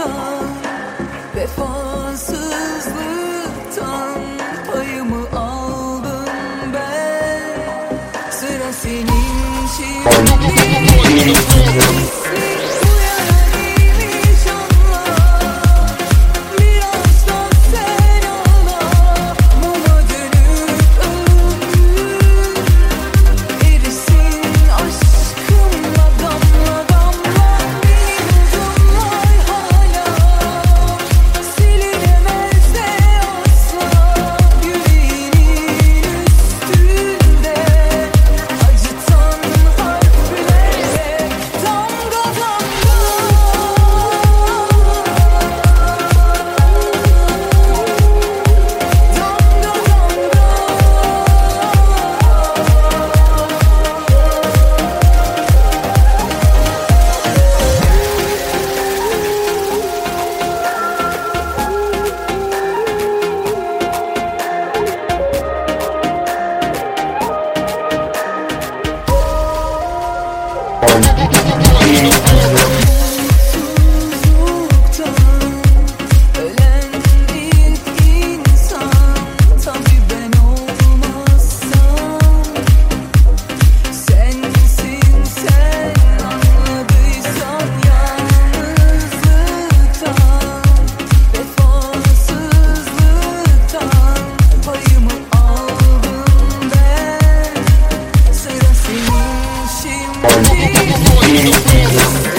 yalnızlıktan Vefasızlıktan payımı aldım ben. Sıra senin Oh. Thank you.